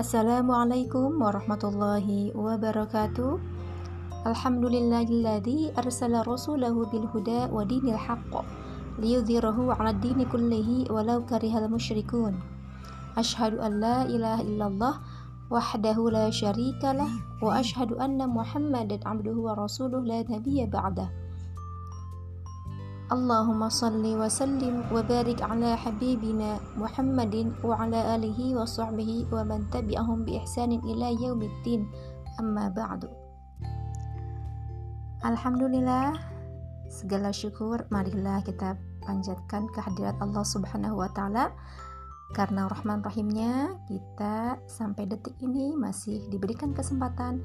السلام عليكم ورحمة الله وبركاته. الحمد لله الذي أرسل رسوله بالهدى ودين الحق ليظهره على الدين كله ولو كره المشركون. أشهد أن لا إله إلا الله وحده لا شريك له وأشهد أن محمدا عبده ورسوله لا نبي بعده. Barik ala habibina Muhammadin wa ala alihi wa sahbihi wa man tabi'ahum bi ihsanin ila yaumiddin. Amma ba'du. Alhamdulillah segala syukur. Marilah kita panjatkan kehadirat Allah Subhanahu wa taala. Karena rahman rahimnya kita sampai detik ini masih diberikan kesempatan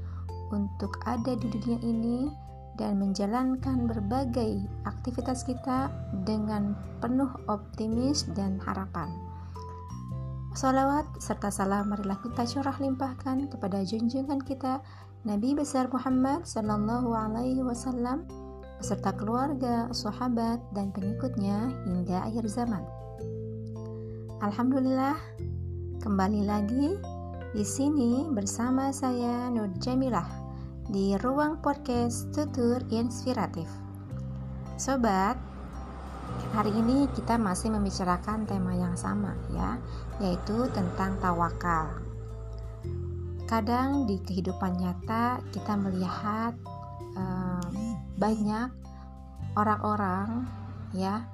untuk ada di dunia ini dan menjalankan berbagai aktivitas kita dengan penuh optimis dan harapan. Salawat serta salam marilah kita curah limpahkan kepada junjungan kita Nabi besar Muhammad Sallallahu Alaihi Wasallam beserta keluarga, sahabat, dan pengikutnya hingga akhir zaman. Alhamdulillah, kembali lagi di sini bersama saya Nur Jamilah di ruang podcast tutur inspiratif. Sobat, hari ini kita masih membicarakan tema yang sama ya, yaitu tentang tawakal. Kadang di kehidupan nyata kita melihat um, banyak orang-orang ya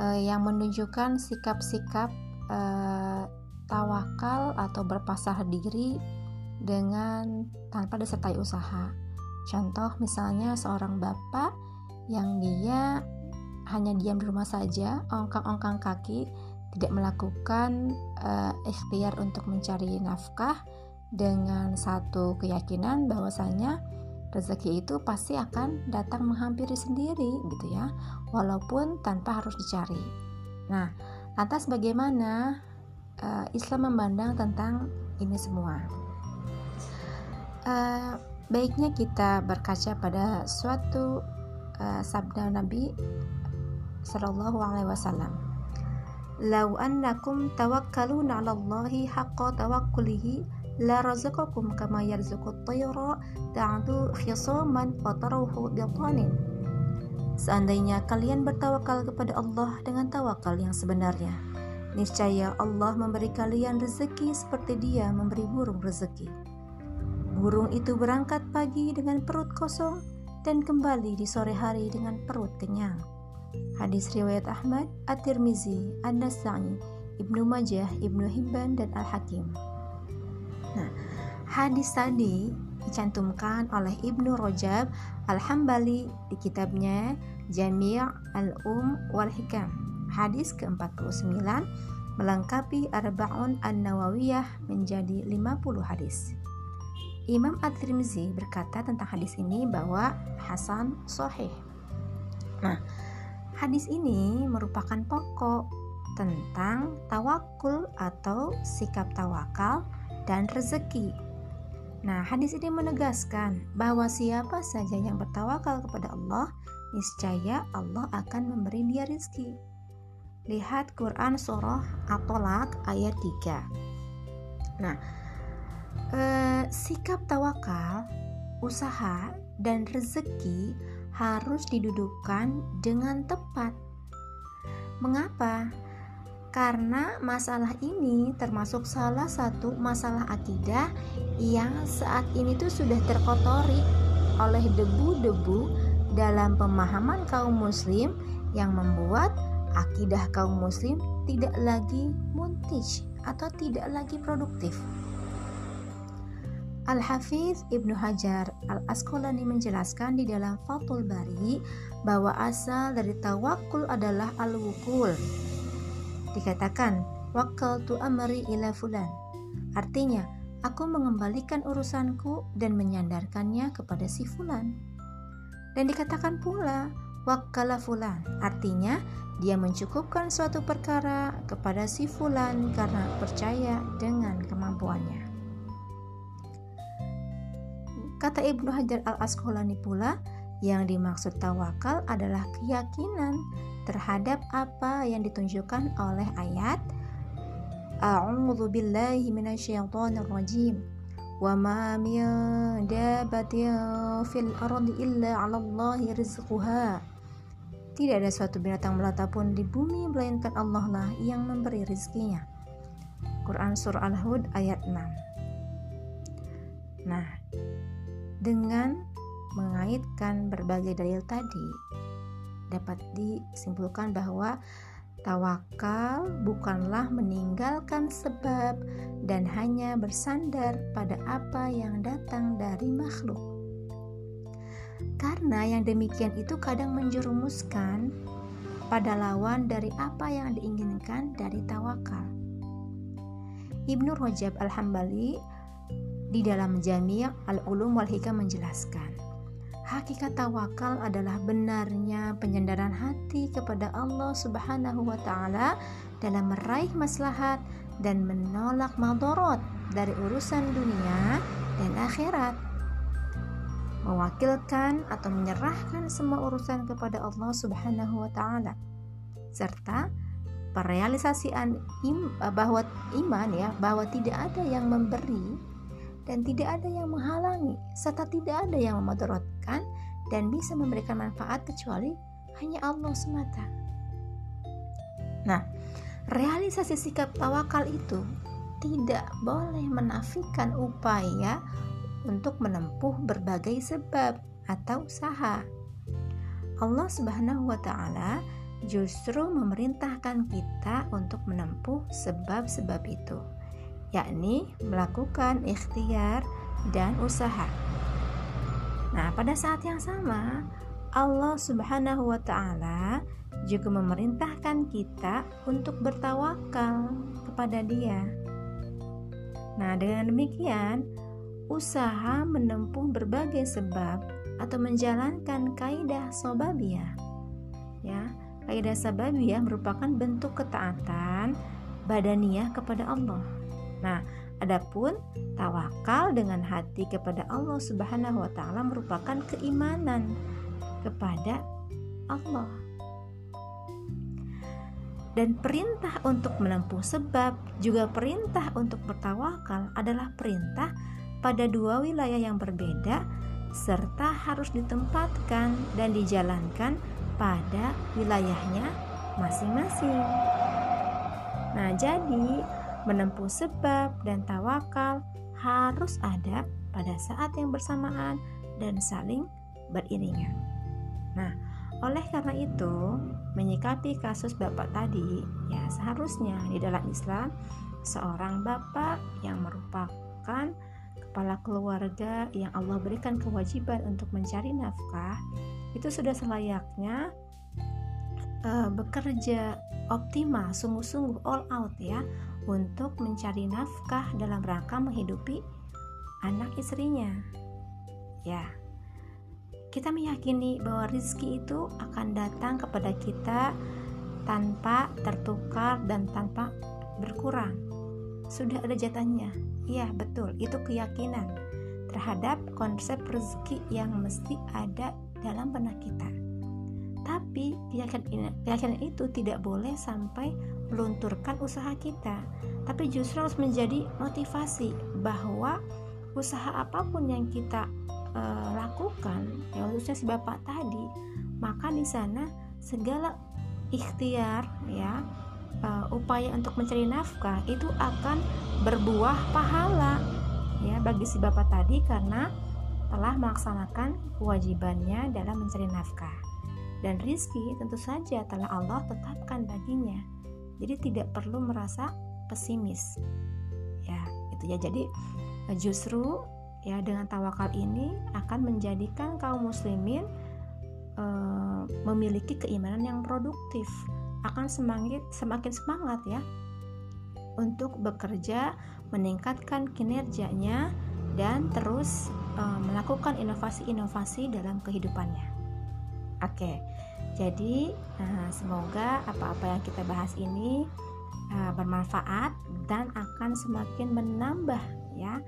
uh, yang menunjukkan sikap-sikap uh, tawakal atau berpasrah diri dengan tanpa disertai usaha. Contoh misalnya seorang bapak yang dia hanya diam di rumah saja, ongkang-ongkang kaki, tidak melakukan uh, ikhtiar untuk mencari nafkah dengan satu keyakinan bahwasanya rezeki itu pasti akan datang menghampiri sendiri gitu ya, walaupun tanpa harus dicari. Nah, lantas bagaimana uh, Islam memandang tentang ini semua? Uh, baiknya kita berkaca pada suatu uh, sabda Nabi Shallallahu Alaihi Wasallam. Lau annakum tawakkaluna 'ala Allahi haqqa tawakkulihi la razaqakum kama yarzuqu at-tayra ta'du khisaman wa tarawhu. Seandainya kalian bertawakal kepada Allah dengan tawakal yang sebenarnya, niscaya Allah memberi kalian rezeki seperti Dia memberi burung rezeki. Burung itu berangkat pagi dengan perut kosong dan kembali di sore hari dengan perut kenyang. Hadis riwayat Ahmad, At-Tirmizi, An-Nasa'i, Ibnu Majah, Ibnu Hibban dan Al-Hakim. Nah, hadis tadi dicantumkan oleh Ibnu Rajab Al-Hambali di kitabnya Jami' Al-Um wal Hikam. Hadis ke-49 melengkapi Arba'un An-Nawawiyah menjadi 50 hadis. Imam At-Tirmizi berkata tentang hadis ini bahwa Hasan Sohih. Nah, hadis ini merupakan pokok tentang tawakul atau sikap tawakal dan rezeki. Nah, hadis ini menegaskan bahwa siapa saja yang bertawakal kepada Allah, niscaya Allah akan memberi dia rezeki. Lihat Quran Surah At-Tolak ayat 3. Nah, eh, sikap tawakal, usaha, dan rezeki harus didudukkan dengan tepat. Mengapa? Karena masalah ini termasuk salah satu masalah akidah yang saat ini tuh sudah terkotori oleh debu-debu dalam pemahaman kaum muslim yang membuat akidah kaum muslim tidak lagi muntij atau tidak lagi produktif. Al-Hafiz Ibnu Hajar Al-Asqalani menjelaskan di dalam Fathul Bari bahwa asal dari tawakul adalah al-wukul. Dikatakan, wakal tu amri ila fulan. Artinya, aku mengembalikan urusanku dan menyandarkannya kepada si fulan. Dan dikatakan pula, wakala fulan. Artinya, dia mencukupkan suatu perkara kepada si fulan karena percaya dengan kemampuannya. Kata Ibnu Hajar al-Asqalani pula, yang dimaksud tawakal adalah keyakinan terhadap apa yang ditunjukkan oleh ayat A'udzu billahi minasyaitonir rajim. Wa ma min dabatin fil ardi illa 'ala Allahi rizquha. Tidak ada suatu binatang melata pun di bumi melainkan Allah lah yang memberi rizkinya. Quran Surah Al-Hud ayat 6 Nah, dengan mengaitkan berbagai dalil tadi, dapat disimpulkan bahwa tawakal bukanlah meninggalkan sebab dan hanya bersandar pada apa yang datang dari makhluk. Karena yang demikian itu kadang menjerumuskan pada lawan dari apa yang diinginkan dari tawakal. Ibnu Rajab Al-Hambali di dalam Jami' Al-Ulum wal Hikam menjelaskan Hakikat tawakal adalah benarnya penyandaran hati kepada Allah Subhanahu wa taala dalam meraih maslahat dan menolak madorot dari urusan dunia dan akhirat. Mewakilkan atau menyerahkan semua urusan kepada Allah Subhanahu wa taala serta perealisasian im, bahwa iman ya bahwa tidak ada yang memberi dan tidak ada yang menghalangi serta tidak ada yang memudaratkan dan bisa memberikan manfaat kecuali hanya Allah semata. Nah, realisasi sikap tawakal itu tidak boleh menafikan upaya untuk menempuh berbagai sebab atau usaha. Allah Subhanahu wa taala justru memerintahkan kita untuk menempuh sebab-sebab itu yakni melakukan ikhtiar dan usaha. Nah, pada saat yang sama, Allah Subhanahu wa taala juga memerintahkan kita untuk bertawakal kepada Dia. Nah, dengan demikian, usaha menempuh berbagai sebab atau menjalankan kaidah sobabiyah. Ya, kaidah sababiyah merupakan bentuk ketaatan badaniyah kepada Allah Nah, adapun tawakal dengan hati kepada Allah Subhanahu wa taala merupakan keimanan kepada Allah. Dan perintah untuk menempuh sebab juga perintah untuk bertawakal adalah perintah pada dua wilayah yang berbeda serta harus ditempatkan dan dijalankan pada wilayahnya masing-masing. Nah, jadi menempuh sebab dan tawakal harus ada pada saat yang bersamaan dan saling beriringan. Nah, oleh karena itu, menyikapi kasus bapak tadi, ya seharusnya di dalam Islam seorang bapak yang merupakan kepala keluarga yang Allah berikan kewajiban untuk mencari nafkah itu sudah selayaknya uh, bekerja optimal, sungguh-sungguh all out ya untuk mencari nafkah dalam rangka menghidupi anak istrinya. Ya, kita meyakini bahwa rizki itu akan datang kepada kita tanpa tertukar dan tanpa berkurang. Sudah ada jatahnya. Iya, betul. Itu keyakinan terhadap konsep rezeki yang mesti ada dalam benak kita. Tapi keyakinan itu tidak boleh sampai melunturkan usaha kita, tapi justru harus menjadi motivasi bahwa usaha apa pun yang kita e, lakukan, ya khususnya si bapak tadi, maka di sana segala ikhtiar ya e, upaya untuk mencari nafkah itu akan berbuah pahala ya bagi si bapak tadi karena telah melaksanakan kewajibannya dalam mencari nafkah. Dan rizki tentu saja telah Allah tetapkan baginya jadi tidak perlu merasa pesimis. Ya itu ya. Jadi justru ya dengan tawakal ini akan menjadikan kaum muslimin e, memiliki keimanan yang produktif. Akan semakin semakin semangat ya untuk bekerja meningkatkan kinerjanya dan terus e, melakukan inovasi-inovasi dalam kehidupannya. Oke, jadi uh, semoga apa-apa yang kita bahas ini uh, bermanfaat dan akan semakin menambah ya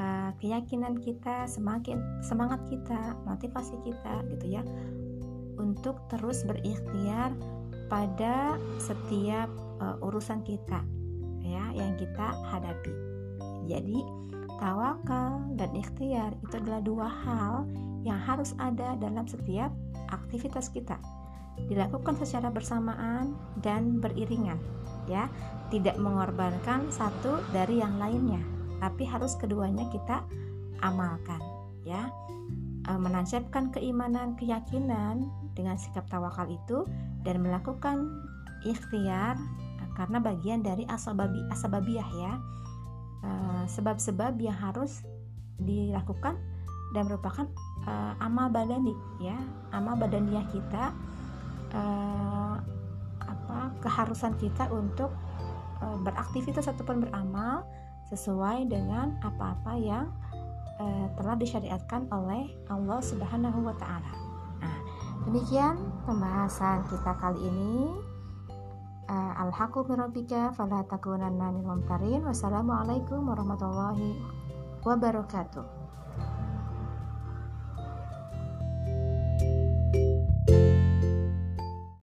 uh, keyakinan kita, semakin semangat kita, motivasi kita gitu ya untuk terus berikhtiar pada setiap uh, urusan kita ya yang kita hadapi. Jadi tawakal dan ikhtiar itu adalah dua hal yang harus ada dalam setiap aktivitas kita. Dilakukan secara bersamaan dan beriringan, ya. Tidak mengorbankan satu dari yang lainnya, tapi harus keduanya kita amalkan, ya. E, menancapkan keimanan, keyakinan dengan sikap tawakal itu dan melakukan ikhtiar e, karena bagian dari asababi asababiyah ya Eh, sebab-sebab yang harus dilakukan dan merupakan uh, amal badani ya amal badaniah kita uh, apa keharusan kita untuk uh, beraktivitas ataupun beramal sesuai dengan apa-apa yang uh, telah disyariatkan oleh Allah Subhanahu wa taala. Nah, demikian pembahasan kita kali ini. Uh, alhaqu rabbika fala takunanna minal mumtarin. Wassalamualaikum warahmatullahi wabarakatuh